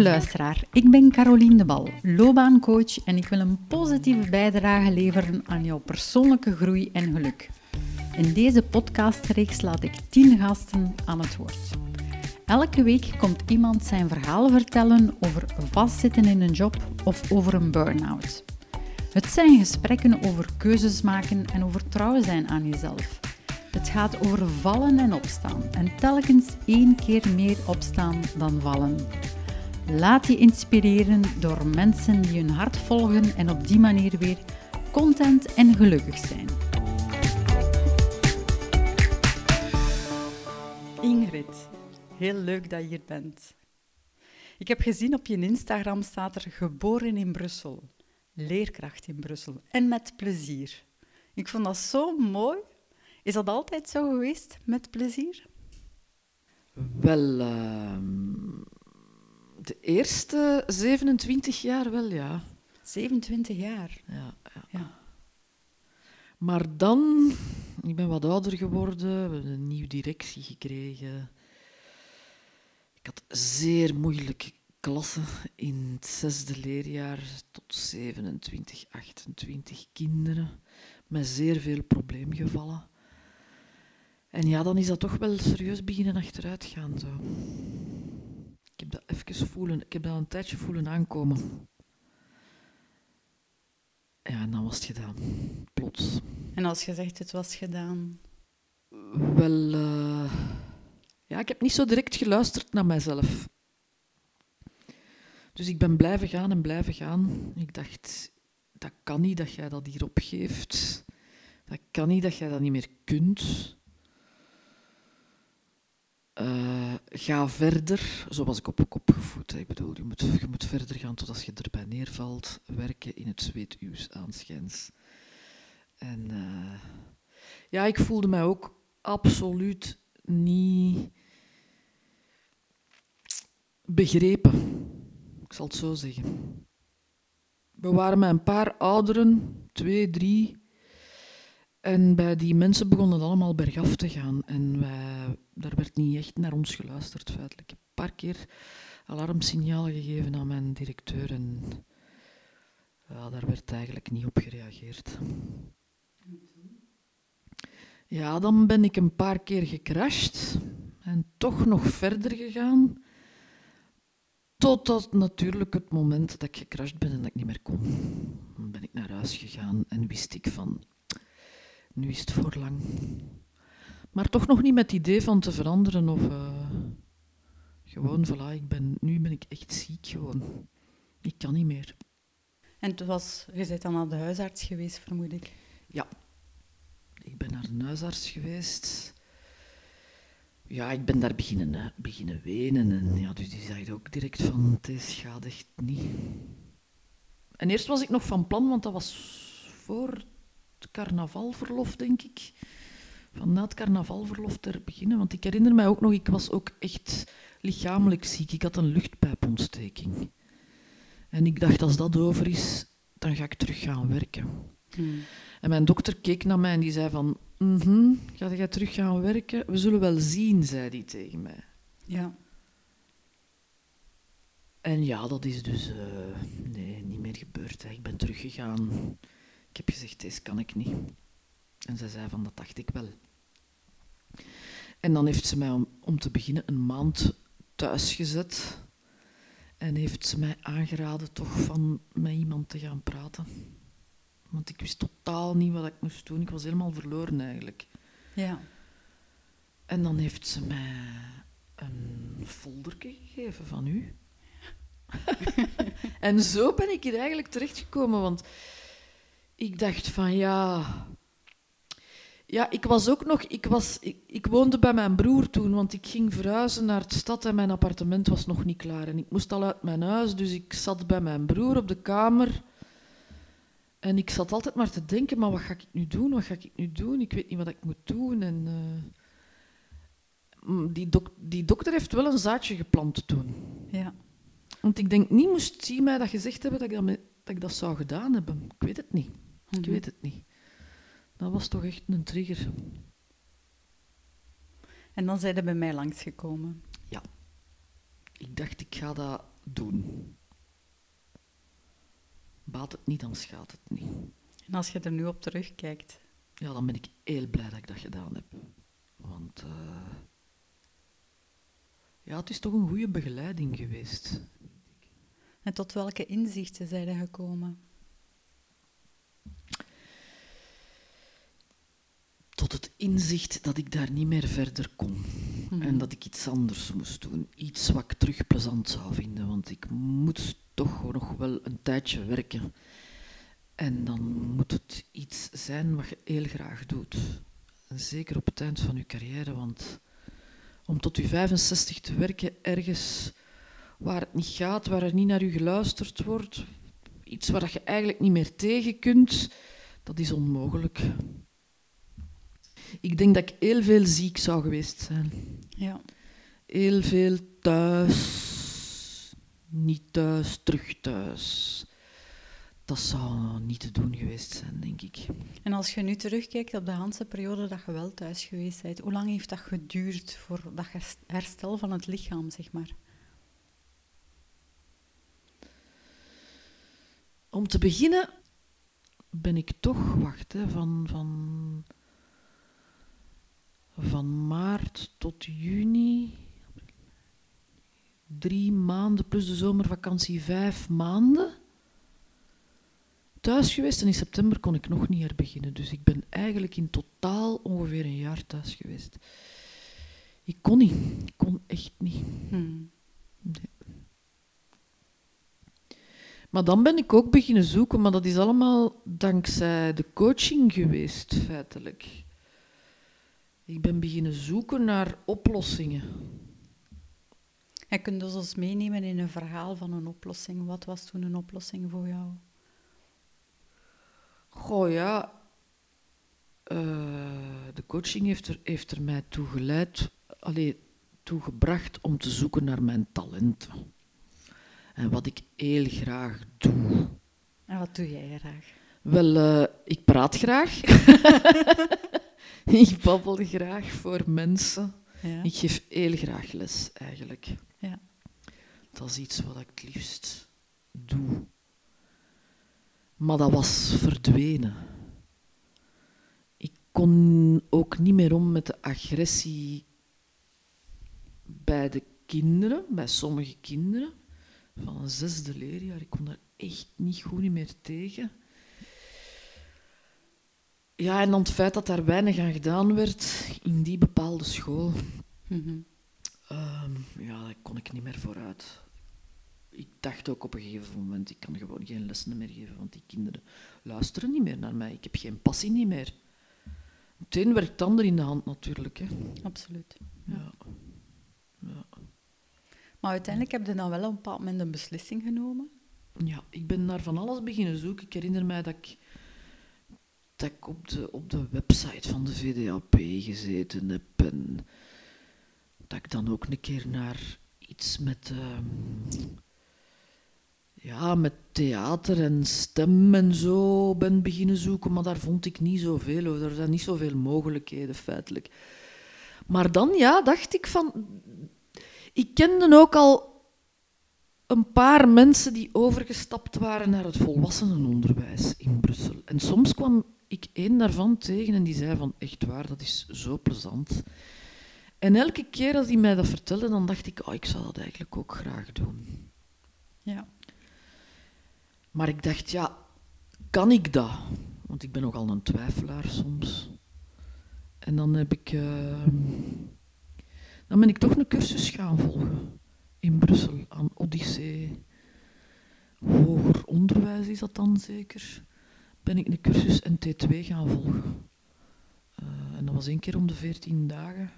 Luisteraar, ik ben Caroline de Bal, loopbaancoach en ik wil een positieve bijdrage leveren aan jouw persoonlijke groei en geluk. In deze podcastreeks laat ik 10 gasten aan het woord. Elke week komt iemand zijn verhaal vertellen over vastzitten in een job of over een burn-out. Het zijn gesprekken over keuzes maken en over trouw zijn aan jezelf. Het gaat over vallen en opstaan en telkens één keer meer opstaan dan vallen. Laat je inspireren door mensen die hun hart volgen en op die manier weer content en gelukkig zijn. Ingrid, heel leuk dat je hier bent. Ik heb gezien op je Instagram staat er geboren in Brussel, leerkracht in Brussel en met plezier. Ik vond dat zo mooi. Is dat altijd zo geweest, met plezier? Wel, ehm, de eerste 27 jaar wel, ja. 27 jaar. ja, ja. Ja. Maar dan, ik ben wat ouder geworden, we hebben een nieuwe directie gekregen. Ik had zeer moeilijke klassen in het zesde leerjaar tot 27, 28 kinderen met zeer veel probleemgevallen. En ja, dan is dat toch wel serieus beginnen achteruit gaan. Zo. Ik heb dat even voelen, ik heb dat een tijdje voelen aankomen. Ja, en dan was het gedaan. Plots. En als je zegt het was gedaan, Wel, eh, ja, ik heb niet zo direct geluisterd naar mijzelf. Dus ik ben blijven gaan en blijven gaan. Ik dacht, dat kan niet dat jij dat hier opgeeft. Dat kan niet dat jij dat niet meer kunt. Eh, ga verder. Zo was ik op, opgevoed. hè. Ik bedoel, je moet, je moet verder gaan tot als je erbij neervalt. Werken in het zweet uws aanschijns. En eh, ja, ik voelde mij ook absoluut niet begrepen. Ik zal het zo zeggen. We waren met een paar ouderen, twee, drie. En bij die mensen begon het allemaal bergaf te gaan. En wij, daar werd niet echt naar ons geluisterd, feitelijk. Een paar keer alarmsignalen gegeven aan mijn directeur. En ja, daar werd eigenlijk niet op gereageerd. Ja, dan ben ik een paar keer gecrashed en toch nog verder gegaan. Totdat natuurlijk het moment dat ik gecrashed ben en dat ik niet meer kon. Dan ben ik naar huis gegaan en wist ik van, nu is het voor lang. Maar toch nog niet met het idee van te veranderen of eh, gewoon, voilà, ik ben, nu ben ik echt ziek gewoon. Ik kan niet meer. En het was, je bent dan naar de huisarts geweest, vermoed ik. Ja, ik ben naar de huisarts geweest. Ja, ik ben daar beginnen, eh, beginnen wenen. En ja, dus die zei ook direct van, het echt niet. En eerst was ik nog van plan, want dat was voor carnavalverlof, denk ik. Van na het carnavalverlof ter beginnen. Want ik herinner mij ook nog, ik was ook echt lichamelijk ziek. Ik had een luchtpijpontsteking. En ik dacht, als dat over is, dan ga ik terug gaan werken. Hmm. En mijn dokter keek naar mij en die zei van... Mhm, ga jij terug gaan werken? We zullen wel zien, zei hij tegen mij. Ja. En ja, dat is dus eh, nee, niet meer gebeurd. Hè. Ik ben teruggegaan. Ik heb gezegd, deze kan ik niet. En zij zei van, dat dacht ik wel. En dan heeft ze mij om, om te beginnen een maand thuis gezet. En heeft ze mij aangeraden toch van met iemand te gaan praten. Want ik wist totaal niet wat ik moest doen. Ik was helemaal verloren eigenlijk. Ja. En dan heeft ze mij een folderke gegeven van u. en zo ben ik hier eigenlijk terechtgekomen, want ik dacht van ja. Ja, ik was ook nog. Ik, was, ik, ik woonde bij mijn broer toen, want ik ging verhuizen naar de stad en mijn appartement was nog niet klaar. En ik moest al uit mijn huis, dus ik zat bij mijn broer op de kamer. En ik zat altijd maar te denken, maar wat ga ik nu doen? Wat ga ik nu doen? Ik weet niet wat ik moet doen. En, eh, mm, die, dok- die dokter heeft wel een zaadje geplant toen. Ja. Want ik denk niet, moest hij mij dat gezegd hebben dat ik dat, dat ik dat zou gedaan hebben. Ik weet het niet. Ik Mhm. weet het niet. Dat was toch echt een trigger. En dan zijn ze bij mij langsgekomen. Ik dacht, ik ga dat doen. Baat het niet, dan schaadt het niet. En als je er nu op terugkijkt? Ja, dan ben ik heel blij dat ik dat gedaan heb. Want uh, ja, het is toch een goede begeleiding geweest. En tot welke inzichten zijn er gekomen? Tot het inzicht dat ik daar niet meer verder kon. Mhm. En dat ik iets anders moest doen. Iets wat ik terug plezant zou vinden. Want ik moet toch nog wel een tijdje werken. En dan moet het iets zijn wat je heel graag doet. En zeker op het eind van je carrière, want om tot je 65 te werken ergens waar het niet gaat, waar er niet naar je geluisterd wordt, iets waar je eigenlijk niet meer tegen kunt, dat is onmogelijk. Ik denk dat ik heel veel ziek zou geweest zijn. Ja. Heel veel thuis, niet thuis, terug thuis. Dat zou niet te doen geweest zijn, denk ik. En als je nu terugkijkt op de hele periode dat je wel thuis geweest bent, hoe lang heeft dat geduurd voor dat herstel van het lichaam, zeg maar? Om te beginnen ben ik toch, wacht, hè, van, van, van maart tot juni, drie maanden plus de zomervakantie, vijf maanden thuis geweest. En in september kon ik nog niet herbeginnen. Dus ik ben eigenlijk in totaal ongeveer een jaar thuis geweest. Ik kon niet. Ik kon echt niet. Hmm. Nee. Maar dan ben ik ook beginnen zoeken, maar dat is allemaal dankzij de coaching geweest, feitelijk. Ik ben beginnen zoeken naar oplossingen. Je kunt dus ons meenemen in een verhaal van een oplossing. Wat was toen een oplossing voor jou? Goh ja, uh, de coaching heeft er, heeft er mij toe geleid, allee, toegebracht om te zoeken naar mijn talenten. En wat ik heel graag doe. En wat doe jij graag? Wel, uh, ik praat graag. ik babbel graag voor mensen. Ja. Ik geef heel graag les, eigenlijk. Ja. Dat is iets wat ik het liefst doe. Maar dat was verdwenen. Ik kon ook niet meer om met de agressie bij de kinderen, bij sommige kinderen van een zesde leerjaar. Ik kon daar echt niet goed meer tegen. Ja, en dan het feit dat daar weinig aan gedaan werd in die bepaalde school, mm um, ja, daar kon ik niet meer vooruit. Ik dacht ook op een gegeven moment, ik kan gewoon geen lessen meer geven, want die kinderen luisteren niet meer naar mij. Ik heb geen passie niet meer. Het een werkt het ander in de hand natuurlijk. Hè. Absoluut. Ja. ja. Maar uiteindelijk heb je dan wel op een bepaald moment een beslissing genomen? Ja, ik ben naar van alles beginnen zoeken. Ik herinner mij dat ik, dat ik op, de, op de website van de VDAP gezeten heb. En dat ik dan ook een keer naar iets met, uh, ja, met theater en stem en zo ben beginnen zoeken. Maar daar vond ik niet zoveel. Er zijn niet zoveel mogelijkheden feitelijk. Maar dan ja, dacht ik van ik kende ook al een paar mensen die overgestapt waren naar het volwassenenonderwijs in Brussel. En soms kwam ik één daarvan tegen en die zei van echt waar, dat is zo plezant. En elke keer als hij mij dat vertelde, dan dacht ik, oh, ik zou dat eigenlijk ook graag doen. Ja. Maar ik dacht, ja, kan ik dat? Want ik ben nogal een twijfelaar soms. En dan heb ik... Uh, dan ben ik toch een cursus gaan volgen in Brussel aan Odyssee. Hoger onderwijs is dat dan zeker. Ben ik een cursus NT2 gaan volgen. Uh, en dat was één keer om de veertien dagen.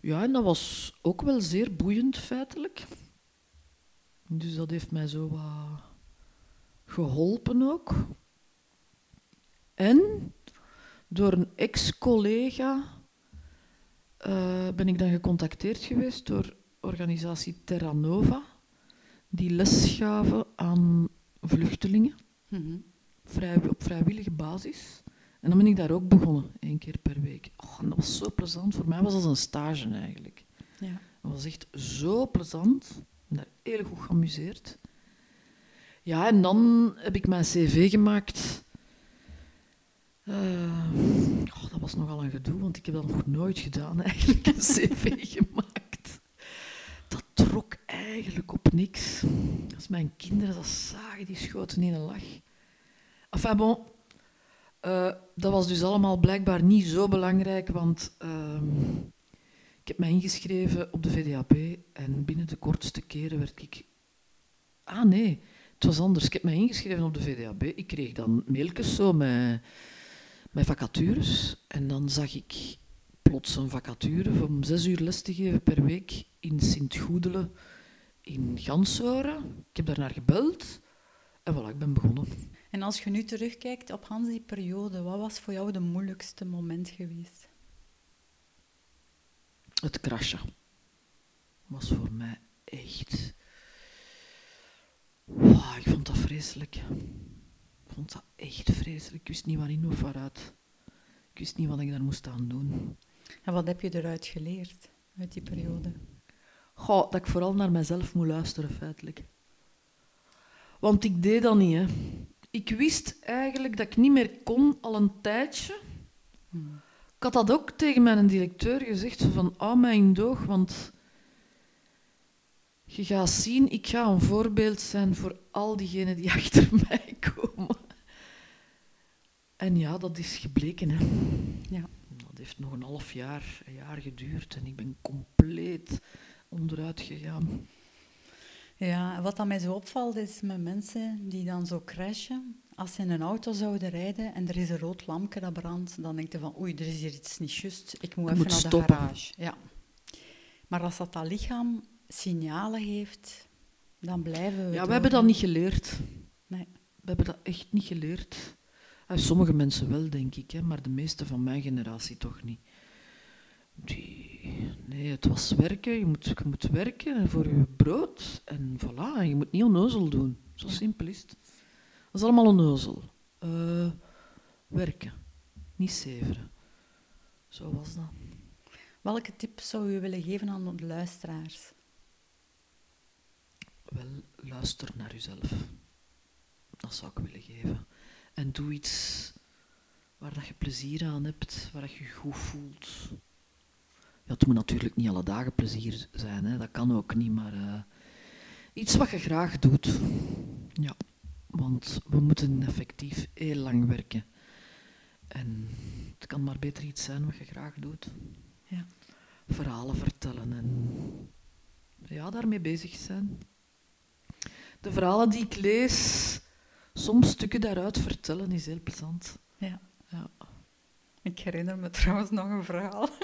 Ja, en dat was ook wel zeer boeiend feitelijk. Dus dat heeft mij zo wat geholpen ook. En door een ex-collega uh, ben ik dan gecontacteerd geweest door organisatie Terra Nova, die les gaven aan vluchtelingen mm vrij, op vrijwillige basis. En dan ben ik daar ook begonnen, één keer per week. Oh, dat was zo plezant. Voor mij was dat een stage eigenlijk. Ja. Dat was echt zo plezant. ben daar heel goed geamuseerd. Ja, en dan heb ik mijn cv gemaakt. Oh, dat was nogal een gedoe, want ik heb dat nog nooit gedaan, eigenlijk, een cv gemaakt. Dat trok eigenlijk op niks. Als mijn kinderen dat zagen, die schoten in een lach. Enfin bon, uh, dat was dus allemaal blijkbaar niet zo belangrijk, want uh, ik heb mij ingeschreven op de VDAP en binnen de kortste keren werd ik... Ah nee, het was anders. Ik heb mij ingeschreven op de VDAB. Ik kreeg dan mailtjes zo met, met vacatures. En dan zag ik plots een vacature om zes uur les te geven per week in Sint-Goedelen in Gansoren. Ik heb daarnaar gebeld en voilà, ik ben begonnen. En als je nu terugkijkt op Hans die periode, wat was voor jou de moeilijkste moment geweest? Het crashen was voor mij echt Wow, ik vond dat vreselijk. Ik vond dat echt vreselijk. Ik wist niet waarin of waaruit. Ik wist niet wat ik daar moest aan doen. En wat heb je eruit geleerd uit die periode? Goh, dat ik vooral naar mezelf moet luisteren, feitelijk. Want ik deed dat niet, hè. Ik wist eigenlijk dat ik niet meer kon al een tijdje. Hmm. Ik had dat ook tegen mijn directeur gezegd, van, oh mijn doog, want je gaat zien, ik ga een voorbeeld zijn voor al diegenen die achter mij komen. En ja, dat is gebleken. Hè. Ja. Dat heeft nog een half jaar, een jaar geduurd en ik ben compleet onderuit gegaan. Ja, wat dan mij zo opvalt is met mensen die dan zo crashen. Als ze in een auto zouden rijden en er is een rood lampje dat brandt, dan denk je van oei, er is hier iets niet juist, ik moet even naar stoppen. de garage. Ja. Maar als dat dat lichaam signalen heeft, dan blijven we. Ja, we hebben dat niet geleerd. Nee. We hebben dat echt niet geleerd. Uh, sommige mensen wel, denk ik, hè, maar de meeste van mijn generatie toch niet. Die, nee, het was werken. Je moet, je moet werken voor je brood. En voilà, je moet niet onnozel doen. Zo simpel is het. Dat is allemaal onnozel. Uh, werken, niet zeveren. Zo was dat. Welke tips zou u willen geven aan de luisteraars? Wel, luister naar jezelf. Dat zou ik willen geven. En doe iets waar dat je plezier aan hebt, waar dat je je goed voelt. Ja, het moet natuurlijk niet alle dagen plezier zijn, hè. dat kan ook niet, maar uh, iets wat je graag doet. Ja, want we moeten effectief heel lang werken. En het kan maar beter iets zijn wat je graag doet. Ja. Verhalen vertellen en ja, daarmee bezig zijn de verhalen die ik lees, soms stukken daaruit vertellen, is heel plezant. Ja. ja. Ik herinner me trouwens nog een verhaal.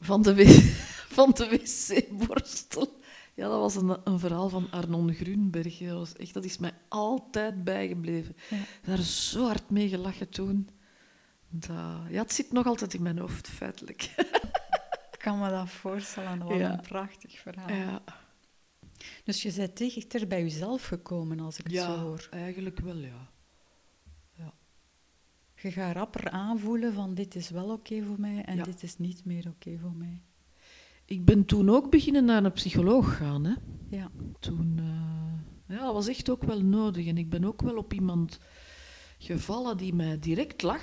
Van de, van de wc-borstel. Ja, dat was een, een, verhaal van Arnon Grunberg. Dat, was echt, dat is mij altijd bijgebleven. Ja. Daar zo hard mee gelachen toen. Dat, ja, het zit nog altijd in mijn hoofd, feitelijk. Ik kan me dat voorstellen. Wat ja. een prachtig verhaal. Ja. Dus je bent dichter bij jezelf gekomen, als ik het zo hoor. Ja, eigenlijk wel, ja. Je gaat rapper aanvoelen van dit is wel oké voor mij en dit is niet meer oké voor mij. Ik ben toen ook beginnen naar een psycholoog gaan. Hè. Ja. Toen, uh, ja, dat was echt ook wel nodig. En ik ben ook wel op iemand gevallen die mij direct lag.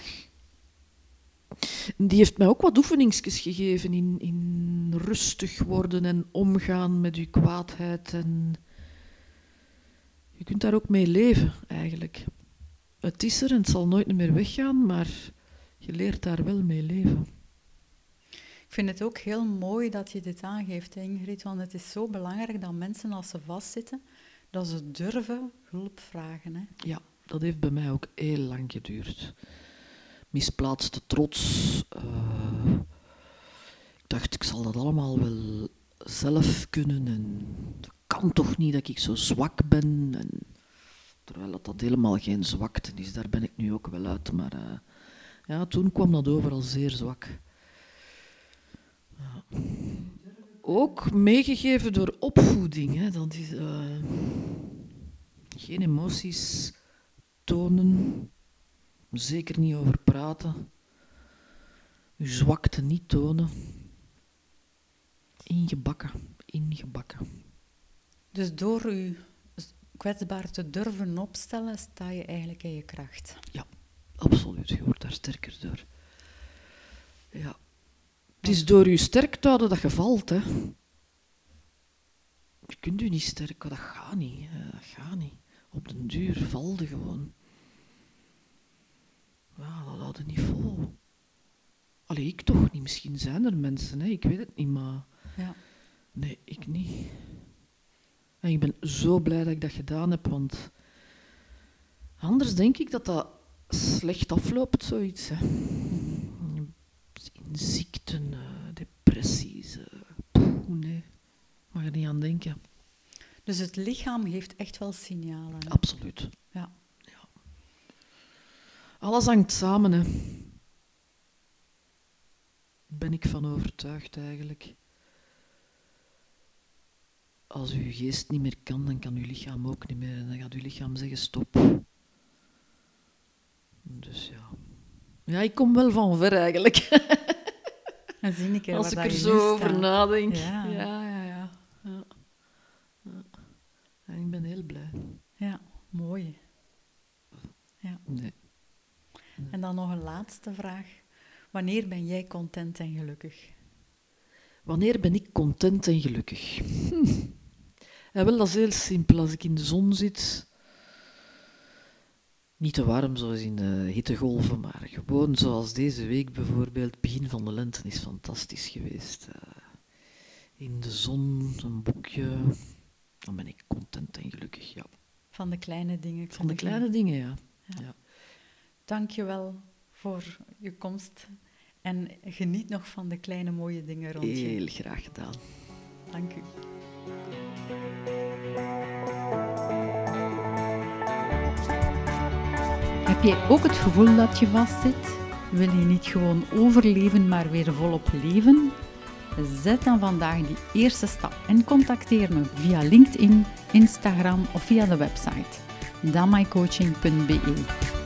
Die heeft mij ook wat oefeningsjes gegeven in, in rustig worden en omgaan met je kwaadheid. En je kunt daar ook mee leven, eigenlijk. Het is er en het zal nooit meer weggaan, maar je leert daar wel mee leven. Ik vind het ook heel mooi dat je dit aangeeft, Ingrid, want het is zo belangrijk dat mensen als ze vastzitten, dat ze durven hulp vragen. Hè? Ja, dat heeft bij mij ook heel lang geduurd misplaatste trots. Uh, ik dacht, ik zal dat allemaal wel zelf kunnen. En dat kan toch niet dat ik zo zwak ben. En, terwijl dat, dat helemaal geen zwakte is, daar ben ik nu ook wel uit. Maar uh, ja, toen kwam dat over als zeer zwak. Ook meegegeven door opvoeding. Hè. Dat is, uh, geen emoties tonen, Zeker niet over praten. Uw zwakte niet tonen. Ingebakken, ingebakken. Dus door je kwetsbaar te durven opstellen, sta je eigenlijk in je kracht. Ja, absoluut. Je wordt daar sterker door. Ja. Het is door je sterk te houden dat je valt, hè. Je kunt je niet sterk dat gaat niet. Dat gaat niet. Op den duur valde gewoon. Ja, dat hadden niet vol. Allee, ik toch niet. Misschien zijn er mensen, hè. ik weet het niet, maar... Ja. Nee, ik niet. En ik ben zo blij dat ik dat gedaan heb, want... Anders denk ik dat dat slecht afloopt, zoiets. Hè. In ziekten, uh, depressies. Uh, poeh, nee, mag er niet aan denken. Dus het lichaam geeft echt wel signalen. Hè? Absoluut. Ja. ja. Alles hangt samen, hè. Ben ik van overtuigd eigenlijk. Als uw geest niet meer kan, dan kan uw lichaam ook niet meer. En dan gaat uw lichaam zeggen stop. Dus ja. Ja, ik kom wel van ver eigenlijk. En zie ik Als ik er zo over nadenk. Ja. Ja, ja, ja, ja. En ik ben heel blij. Ja, mooi. Ja. Nee. En dan nog een laatste vraag. Wanneer ben jij content en gelukkig? Wanneer ben ik content en gelukkig? Wel, dat is heel simpel. Als ik in de zon zit, niet te warm zoals in de hittegolven, maar gewoon zoals deze week bijvoorbeeld. Begin van de lente is fantastisch geweest. Uh, in de zon, een boekje, dan ben ik content en gelukkig, ja. Van de kleine dingen. Van de kleine dingen, ja. ja. ja. Dank je wel voor je komst en geniet nog van de kleine mooie dingen rond je. Heel graag gedaan. Dank u. Heb jij ook het gevoel dat je vastzit? Wil je niet gewoon overleven, maar weer volop leven? Zet dan vandaag die eerste stap en contacteer me via LinkedIn, Instagram of via de website damaicoaching.be.